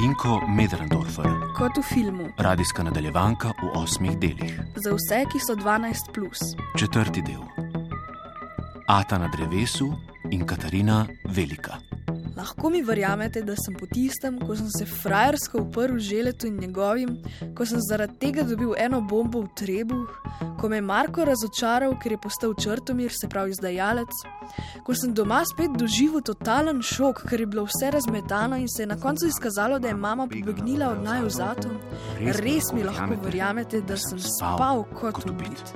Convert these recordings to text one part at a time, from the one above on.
Vinko Medrendorfer, Kot v filmu, radijska nadaljevanka v osmih delih. za vse, ki so 12. Plus. Četrti del. Ata na drevesu in Katarina Velika. Lahko mi verjamete, da sem po tistem, ko sem se frajersko uprl želetu in njegovim, ko sem zaradi tega dobil eno bombo v trebuh, ko me je Marko razočaral, ker je postal črtomir, se pravi izdajalec, ko sem doma spet doživel totalen šok, ker je bilo vse razmetano in se je na koncu izkazalo, da je mama pobegnila od naju zato. Res mi lahko verjamete, da sem spal kot ubit.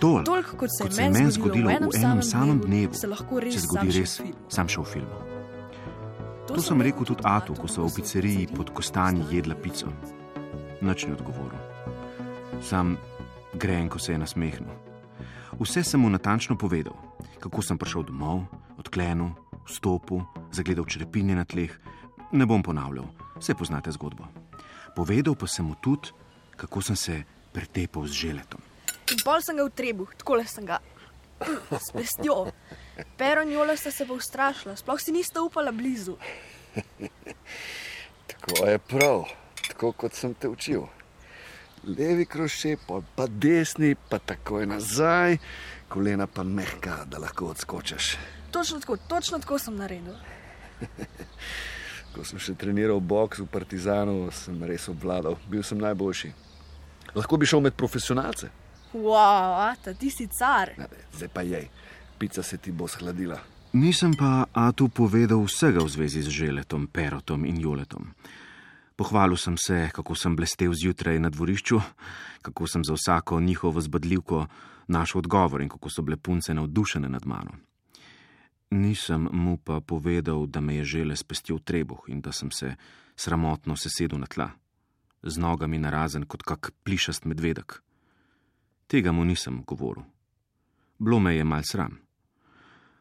To, Toliko kot se je meni zgodilo v enem samem samem dnevu, se lahko res se zgodi res v sam še v filmu. To sem rekel tudi Atu, ko so v pizzeriji pod kostanji jedla pico. Noč ni odgovoril. Sam grenko se je nasmehnil. Vse sem mu natančno povedal, kako sem prišel domov, odklenil, vstopil, zagledal črepinje na tleh. Ne bom ponavljal, vse poznate zgodbo. Povedal pa sem mu tudi, kako sem se pretepal z želetom. In pol sem ga v trebuh, tako le sem ga. S pestjo. Pero in Jola sta se pa ustrašila, sploh si nista upala blizu. Tako je prav, tako kot sem te učil. Levi kroše, pol pa desni, pa takoj nazaj, kolena pa mehka, da lahko odskočiš. Točno tako, točno tako sem naredil. Ko sem še treniral boks v Partizanu, sem res obvladal, bil sem najboljši. Lahko bi šel med profesionalce, Wow, ata, ti si car. Ne, zdaj pa jej, pica se ti bo shladila. Nisem pa Atu povedal vsega v zvezi z želetom, perotom in joletom. Pohvalil sem se, kako sem blestev zjutraj na dvorišču, kako sem za vsako njihovo zbadljivko našel odgovor in kako so bile punce navdušene nad mano. Nisem mu pa povedal, da me je žele spestil trebuh in da sem se sramotno sesedel na tla, z nogami narazen kot kak plišast medvedek. Tega mu nisem govoril. Bilo me je mal sram.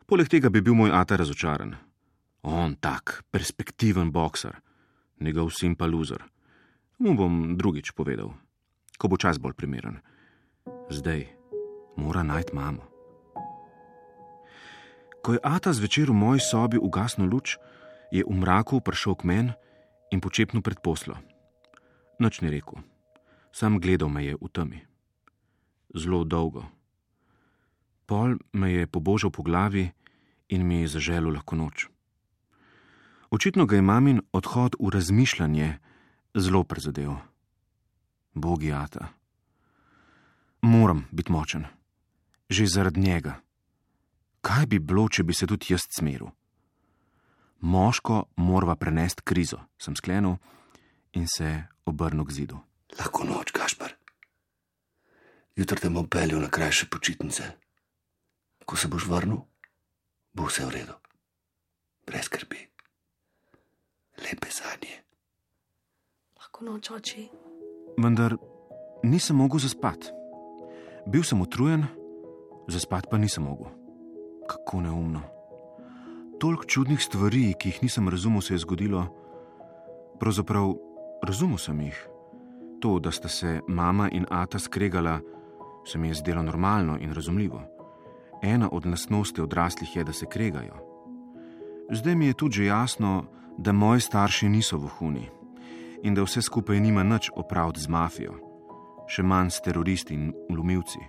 Poleg tega bi bil moj ata razočaran. On tak, perspektiven bokser, njegov sin pa loser. Mu bom drugič povedal, ko bo čas bolj primeren. Zdaj mora najti mamo. Ko je ata zvečer v moji sobi ugasnil luč, je v mraku prišel k meni in počepnil pred poslo. Noč ni rekel, sam gledal me je v temi. Zelo dolgo. Pol me je pobožal po glavi in mi je zaželel lahko noč. Očitno ga je mamin odhod v razmišljanje zelo prizadel. Bogi ata. Moram biti močen, že zaradi njega. Kaj bi bilo, če bi se tudi jaz smeril? Moško morava prenesti krizo, sem sklenil in se obrnil k zidu. Lahko noč, Gašpar. Jutri te bom peljal na krajše počitnice. Ko se boš vrnil, bo vse v redu. Brez skrbi. Lepe zadnje. Lahko noč oči. Vendar nisem mogel zaspati. Bil sem utrujen, zaspati pa nisem mogel. Kako neumno. Toliko čudnih stvari, ki jih nisem razumel, se je zgodilo. Pravzaprav razumel sem jih. To, da sta se mama in ata skregala, se mi je zdelo normalno in razumljivo. Ena od lastnosti odraslih je, da se kregajo. Zdaj mi je tudi že jasno, da moji starši niso vohuni in da vse skupaj nima nič opraviti z mafijo, še manj s teroristi in umilci.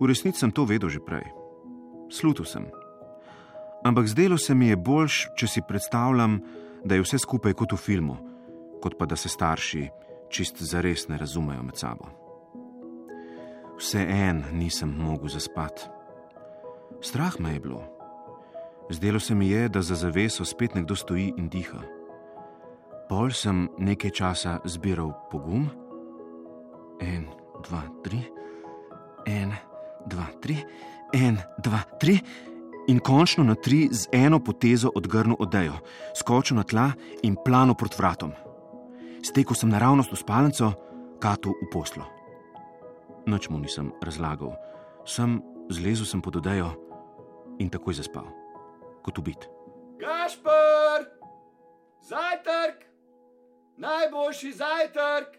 V resnici sem to vedel že prej. Slutil sem. Ampak zdelo se mi je boljš, če si predstavljam, da je vse skupaj kot v filmu, kot pa da se starši čist zares ne razumejo med sabo. Vseeno nisem mogel zaspati. Strah me je bilo. Zdelo se mi je, da za zaveso spet nekdo stoji in diha. Pol sem nekaj časa zbiral pogum, en, dva, tri, en, dva, tri, en, dva, tri, in končno na tri z eno potezo odgrnil odejo, skočil na tla in plano proti vratom. Stekel sem naravnost v spalnico, katu v poslo. Noč mu nisem razlagal, sem zlezel sem pod odejo in takoj zaspal, kot ubit. Gašpr, zajtrk, najboljši zajtrk.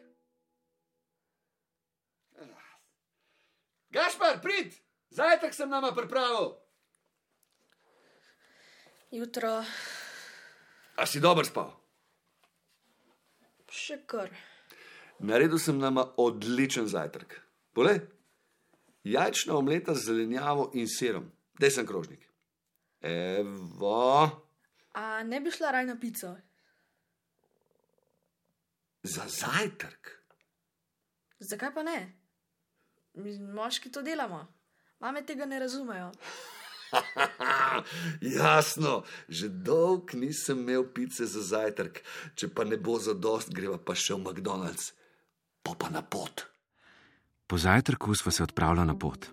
Gašpr, prid, zajtrk sem nama pripravil. Jutro, A si dober spal? Še kar. Naredil sem nama odličen zajtrk. Poglej, jajčna omleta z zelenjavo in sirom. Dej sem krožnik. Evo, A ne bi šla raj na pico? za zajtrk. Zakaj pa ne? Mi moški to delamo. Mame tega ne razumejo. Jasno, že dolg nisem imel pice za zajtrk, če pa ne bo za dost, greva pa še v McDonald's, pa pa na pot. Po zajtrku sva se odpravila na pot.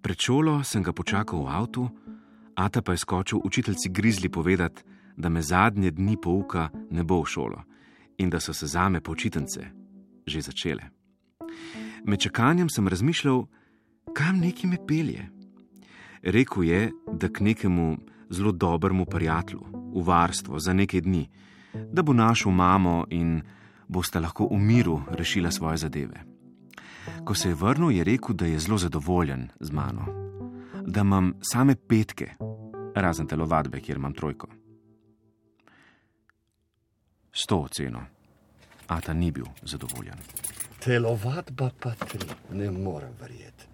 Pred šolo sem ga počakal v avtu, Ata pa je skočil učiteljci Grizli povedati, da me zadnje dni pouka ne bo v šolo in da so se zame počitnice že začele. Med čakanjem sem razmišljal, kam neki me pelje. Rekl je, da k nekemu zelo dobremu prijatelju, v varstvo za nekaj dni, da bo našel mamo in boste lahko v miru rešila svoje zadeve. Ko se je vrnil, je rekel, da je zelo zadovoljen z mano, da imam same petke, razen telovadbe, kjer imam trojko. S to oceno, Ata ni bil zadovoljen. Telovadba pa telo, ne morem verjeti.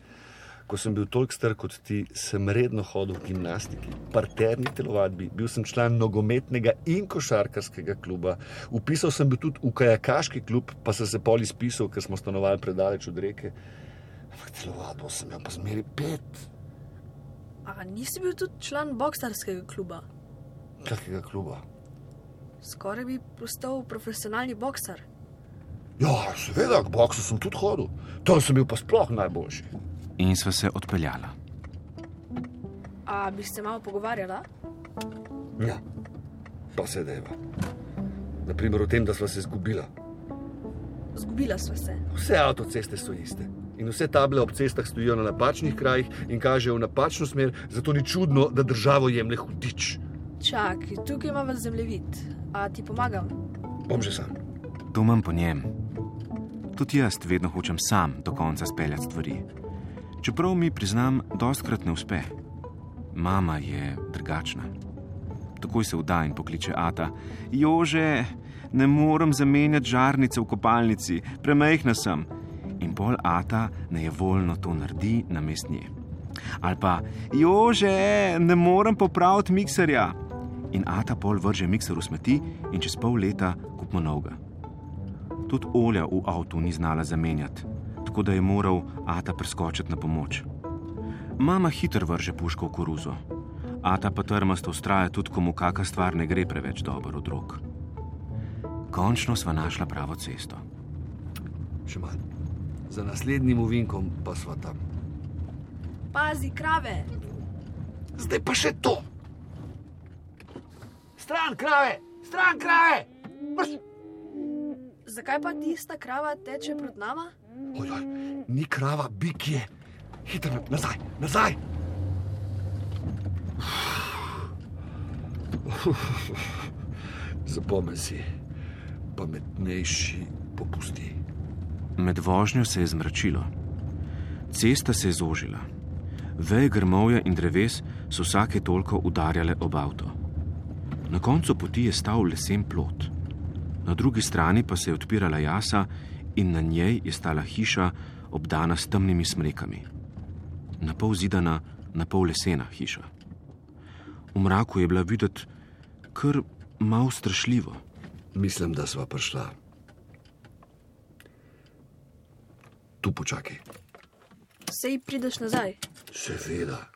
Ko sem bil toliko star kot ti, sem redno hodil v gimnastiki, parterni telovadbi, bil sem član nogometnega in košarkarskega kluba, upisal sem bil tudi v kajakaški klub, pa sem se pol izpisal, ker smo stanovali predaleč od reke. Ampak telovadbo sem imel pa zmeri pet. A nisi bil tudi član boksarskega kluba? Kakega kluba? Skoraj bi postal profesionalni boksar. Ja, seveda, k boksu sem tudi hodil, tam sem bil pa sploh najboljši. In sva se odpeljala. A bi se malo pogovarjala? Ja, pa se deva. Naprimer o tem, da sva se zgubila. Zgubila sva se. Vse avtoceste so iste. In vse table ob cestah stojijo na napačnih krajih in kažejo v napačno smer, zato ni čudno, da državo jemlje hudič. Čakaj, tukaj imamo zemljevid. A ti pomagam? Bom že sam. To imam po njem. Tudi jaz vedno hočem sam do konca speljati stvari. Čeprav mi priznam, dostkrat ne uspe. Mama je drugačna. Takoj se vda in pokliče Ata: Jože, ne morem zamenjati žarnice v kopalnici, premehna sem. In pol Ata nejevoljno to naredi na mest nje. Ali pa, Jože, ne morem popraviti mikserja. In Ata pol vrže mikser v smeti in čez pol leta kupimo novega. Tudi olja v avtu ni znala zamenjati, tako da je moral Ata preskočiti na pomoč. Mama hitro vrže puško v koruzo, Ata pa trmasto ustraja tudi, ko mu kakšna stvar ne gre preveč dobro od rok. Končno sva našla pravo cesto. Še manj. Za naslednjim uvinkom pa sva tam. Pazi, krave! Zdaj pa še to. Stran krave, stran krave! Mrš! Zakaj pa tista krava teče pred nama? Ojoj, ni krava, bik je. Hitro nazaj, nazaj. Zapomni si, pametnejši popusti. Med vožnjo se je zmračilo, cesta se je zožila, veje grmovja in dreves so vsake toliko udarjale ob avto. Na koncu poti je stal lesen plot, na drugi strani pa se je odpirala jasa in na njej je stala hiša, obdana s temnimi smrekami. Na pol zidana, na pol lesena hiša. V mraku je bila videti kar malo strašljivo. Mislim, da sva prišla. Tu počakaj. Sej prideš nazaj. Seveda.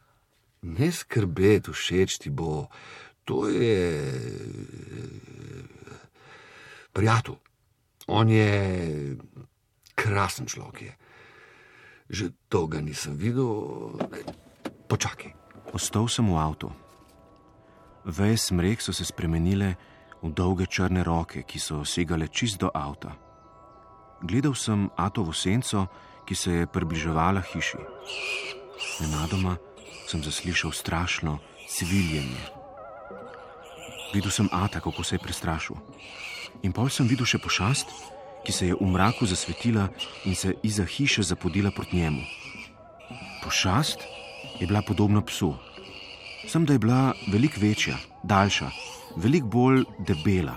Ne skrbeti, všeč ti bo. To je. Prijatelj. On je krasen človek. Je. Že dolgo nisem videl. Počakaj. Ostal sem v avtu. Veje smrek so se spremenile v dolge črne roke, ki so segale čist do avta. Gledal sem Atovo senco, ki se je približevala hiši. Nenadoma sem zaslišal strašno cviljenje. Videl sem Ata, kako se je prestrašil. In pol sem videl še pošast, ki se je v mraku zasvetila in se iza hiše zapodila proti njemu. Pošast je bila podobna psu, sem da je bila veliko večja, daljša, veliko bolj debela.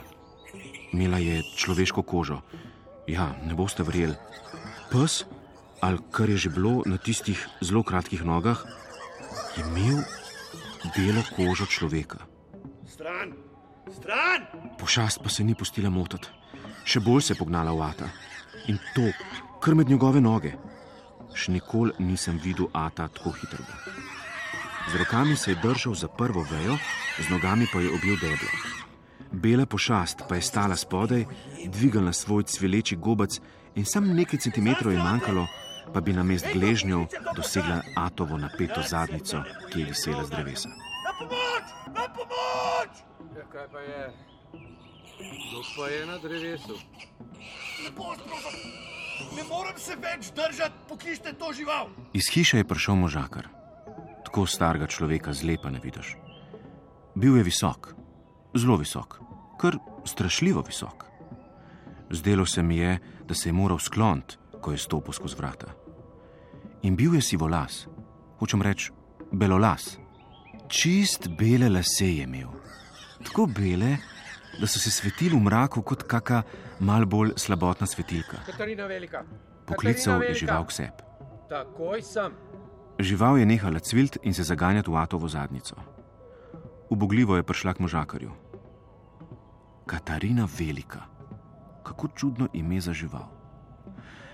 Imela je človeško kožo. Ja, ne boste verjeli. Pes, ali kar je že bilo na tistih zelo kratkih nogah, je imel belo kožo človeka. Stran, stran! Pošast pa se ni pustila motiti, še bolj se je pognala v Ata in to, kar med njegove noge. Še nikoli nisem videl Ata tako hitrega. Z rokami se je držal za prvo vejo, z nogami pa je objel deblo. Bela pošast pa je stala spodaj, dvigala svoj cvileči gobac in samo nekaj centimetrov je manjkalo, pa bi na mest gležnjev dosegla Atovo napeto zadnico, ki je visela z drevesa. Na pomoč, na pomoč! Ja, kaj pa je? Kdo pa je na drevesu? Lepo, ne morem se več držati, pokličite to žival. Iz hiše je prišel možakar. Tako starega človeka zlepa ne vidiš. Bil je visok, zelo visok, kar strašljivo visok. Zdelo se mi je, da se je moral skloniti, ko je stopil skozi vrata. In bil je sivolas, hočem reči, belolas. Čist bele lase je imel, tako bele, da so se svetili v mraku kot kakšna mal bolj slabotna svetilka. Poklical je žival k sebi. Takoj sem. Žival je nehala cvilt in se zaganjati v atovo zadnico. Ubogljivo je prišla k možakarju. Katarina Velika. Kako čudno ime za žival.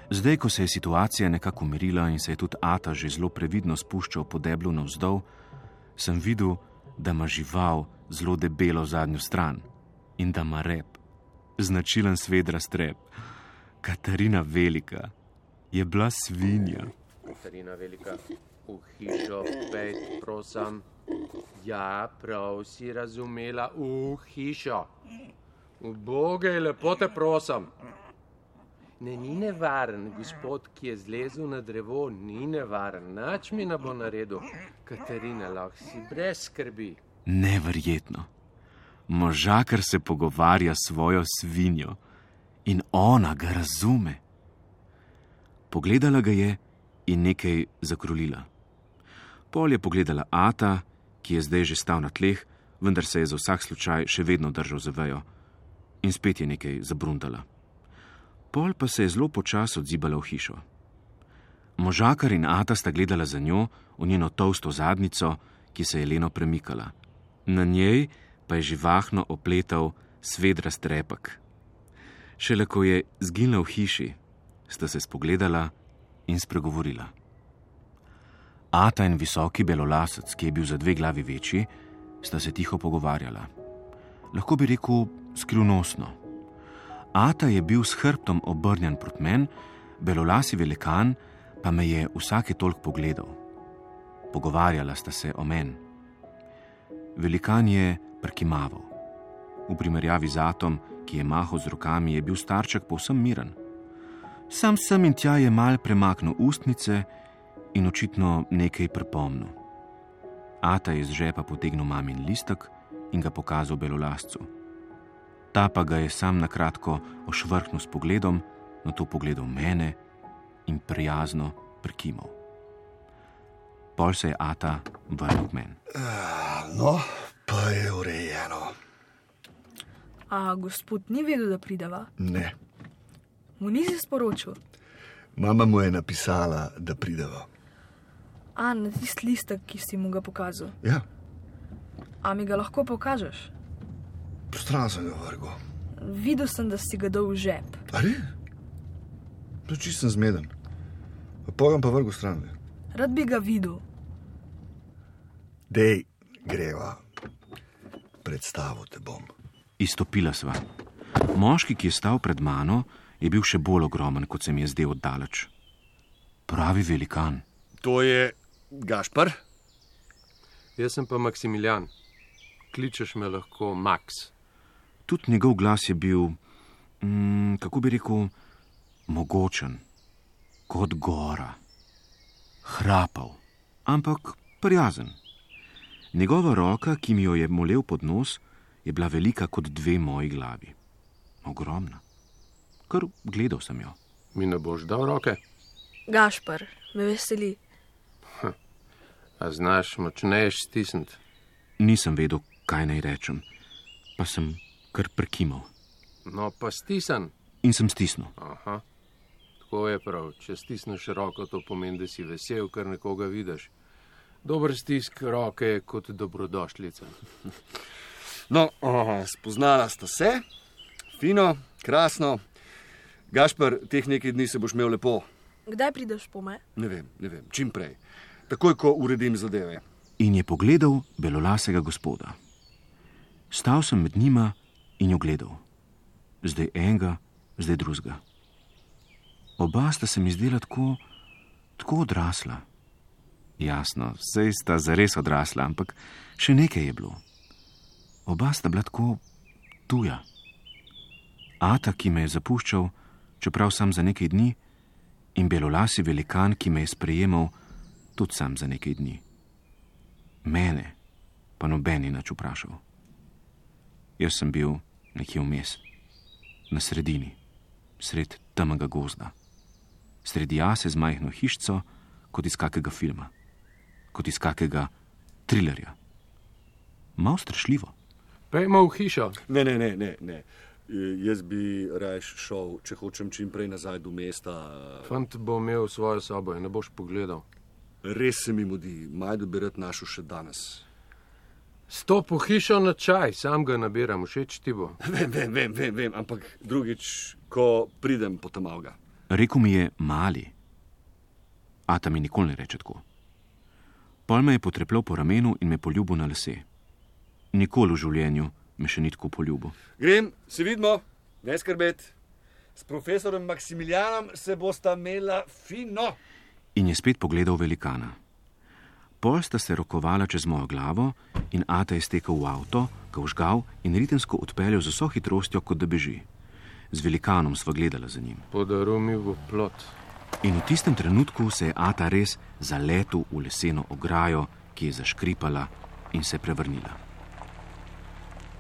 Zdaj, ko se je situacija nekako umirila in se je tudi Ata že zelo previdno spuščal po deblu navzdol, sem videl, da ima žival zelo debelo zadnjo stran in da ima rep, značilen svedra strep. Katarina Velika je bila svinja. Katarina Velika, v hišo pejt, prosim. Ja, prav si razumela, v hišo. V Boge, lepo te prosim. Ne, ni nevaren, gospod, ki je zlezel na drevo, ni nevaren, nič mi ne bo naredil. Katarina, lahko si brez skrbi. Neverjetno. Možakar se pogovarja s svojo svinjo in ona ga razume. Pogledala ga je in nekaj zakrulila. Pol je pogledala Ata, ki je zdaj že stal na tleh, vendar se je za vsak slučaj še vedno držal za vejo, in spet je nekaj zabrundala. Pol pa se je zelo počasi odzibala v hišo. Možakar in Ata sta gledala za njo, v njeno tolsto zadnico, ki se je leno premikala. Na njej pa je živahno opletal svedra strepek. Šele ko je zginila v hiši, sta se spogledala in spregovorila. Ata in visoki belolasec, ki je bil za dve glavi večji, sta se tiho pogovarjala. Lahko bi rekel skrivnostno. Ata je bil s hrbtom obrnjen proti meni, belolasi velikan pa me je vsake toliko pogledal. Pogovarjala sta se o meni. Velikan je prkimaval. V primerjavi z Atom, ki je mahal z rokami, je bil starček povsem miren. Sam sem in tja je mal premaknil ustnice in očitno nekaj prepomnil. Ata je z žepa potegnil mamin listek in ga pokazal belolascu. Ta pa ga je sam na kratko ošvrknil s pogledom, na to pogledal mene in prijazno prekimal. Pol se je Ata vrnil k meni. No, pa je urejeno. A gospod ni vedel, da prideva? Ne, Mu nisi sporočil. mama mu je napisala, da prideva. A na tisti listek, ki si mu ga pokazal. Ja, A mi ga lahko pokažeš? stran sem ga vrgel. Videl sem, da si ga dal v žep. Ali? To čist sem zmeden. Pogam pa vrgel stran. Rad bi ga videl. Dej, greva. Predstavo te bom. Izstopila sva. Moški, ki je stal pred mano, je bil še bolj ogromen, kot se mi je zdel oddaleč. Pravi velikan. To je Gašpar. Jaz sem pa Maksimilijan. Kličeš me lahko Max. Tudi njegov glas je bil, mm, kako bi rekel, mogočen, kot gora. Hrapal, ampak prijazen. Njegova roka, ki mi jo je molel pod nos, je bila velika kot dve moji glavi. Ogromna. Kar gledal sem jo. Mi ne boš dal roke, Gašpar, me veseli. A znaš močneje stisniti. Nisem vedel, kaj naj rečem, pa sem kar prekimal. No, pa stisan. In sem stisnil. Aha. Tako je prav. Če stisneš roko, to pomeni, da si vesel, ker nekoga vidiš. Dober stisk roke je kot dobrodošlica. No, aha, spoznala sta se, fino, krasno. Gašpr, teh nekaj dni se boš imel lepo. Kdaj prideš po me? Ne vem, ne vem, čim prej. Takoj, ko uredim zadeve. In je pogledal belolasega gospoda. Stal sem med njima in jo gledal. Zdaj enega, zdaj drugega. Oba sta se mi zdela tako, tako odrasla. Jasno, sej sta zares odrasla, ampak še nekaj je bilo. Oba sta bila tako tuja. Ata, ki me je zapuščal, čeprav sam za nekaj dni, in belolasi velikan, ki me je sprejemal tudi sam za nekaj dni. Mene pa noben ni nič vprašal. Jaz sem bil nekje vmes, na sredini, sred temnega gozda, sredi jase z majhno hišico, kot iz kakega filma, kot iz kakega trilerja. Mal strašljivo. Pejmo v hišo. Ne, ne, ne, ne. ne. Jaz bi raje šel, če hočem čim prej nazaj do mesta. Fant bo imel svojo sobo in ne boš pogledal. Res se mi mudi, majdo bi rad našel še danes. Stop v hišo na čaj, sam ga nabiram, všeč ti bo. Vem, vem, vem, vem, vem ampak drugič, ko pridem po tam avga. Rekl mi je mali. Ata mi nikoli ne reče tako. Pol me je potrepljal po ramenu in me poljubil na lase. Nikoli v življenju me še ni tako poljubil. Grem, se vidimo, ne skrbeti. S profesorjem Maksimilijanom se bosta imela fino. In je spet pogledal velikana. Pol sta se rokovala čez mojo glavo in Ata je stekel v avto, ga vžgal in ritemsko odpeljal z vso hitrostjo, kot da beži. Z velikanom sva gledala za njim. Podaril mi bo plot. In v tistem trenutku se je Ata res zaletel v leseno ograjo, ki je zaškripala in se prevrnila.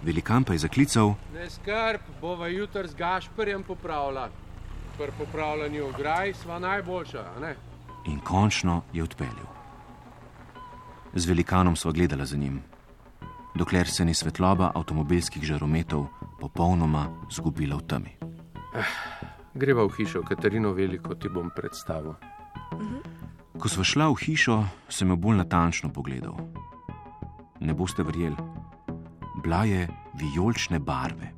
Velikan pa je zaklical, Ne skrb, bova jutr z Gašperjem popravila. Pri popravljanju ograj sva najboljša, ne? In končno je odpeljal. Z velikanom sva gledala za njim, dokler se ni svetloba avtomobilskih žarometov popolnoma zgubila v temi. Greva v hišo, Katarino Veliko ti bom predstavil. Ko sva šla v hišo, sem jo bolj natančno pogledal. Ne boste verjeli, bila je vijolične barve.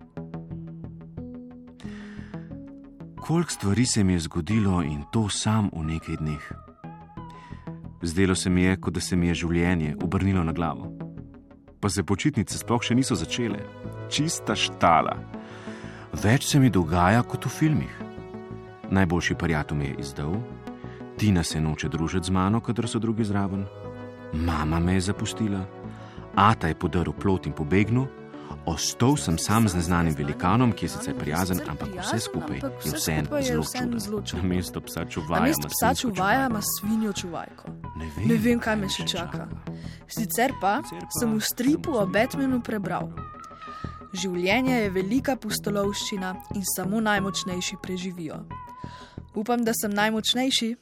Koliko stvari se mi je zgodilo in to sam v nekaj dneh. Zdelo se mi je, kot da se mi je življenje obrnilo na glavo. Pa se počitnice sploh še niso začele, čista štala. Več se mi dogaja kot v filmih. Najboljši prijatelj me je izdal, Tina se noče družiti z mano, kadar so drugi zraven, mama me je zapustila, Ata je podaril plot in pobegnil, ostal sem sam z neznanim velikanom, ki je sicer prijazen, ampak vse skupaj je vse vseeno zelo čudno. Na mesto psa čuvaja, ima psa čuvaja ima svinjo čuvajko. Ne vem, Ne vem, kaj me še čaka. Sicer pa sem v stripu o Batmanu prebral. Življenje je velika pustolovščina in samo najmočnejši preživijo. Upam, da sem najmočnejši.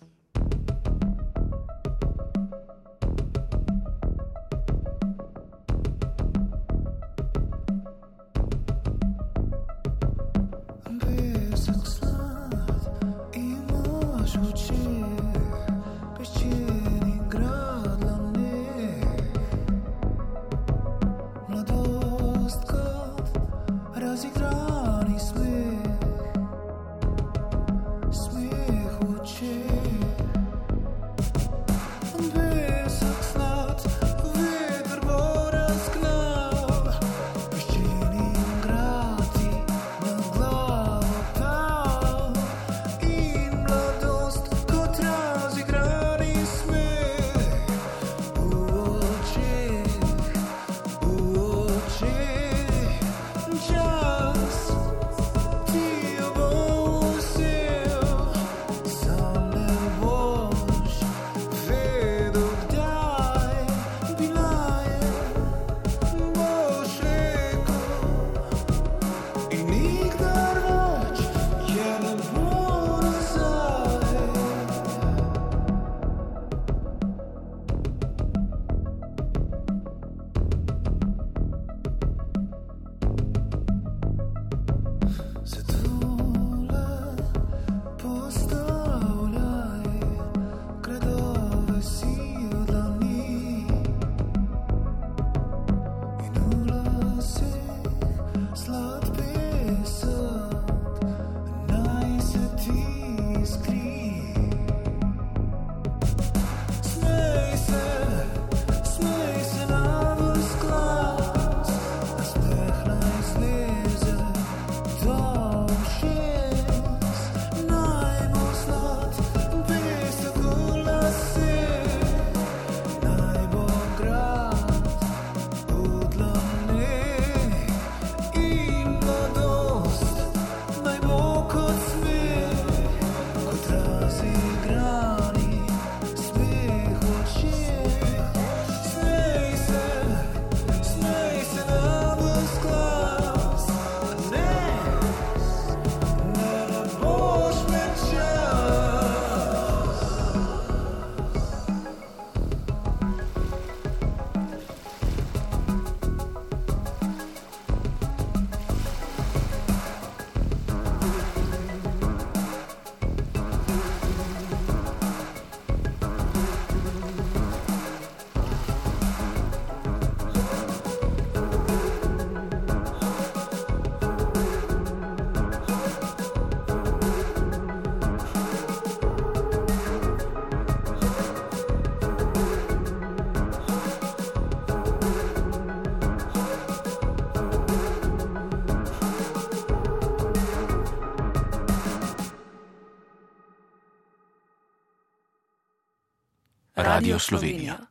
Radio Slovenia.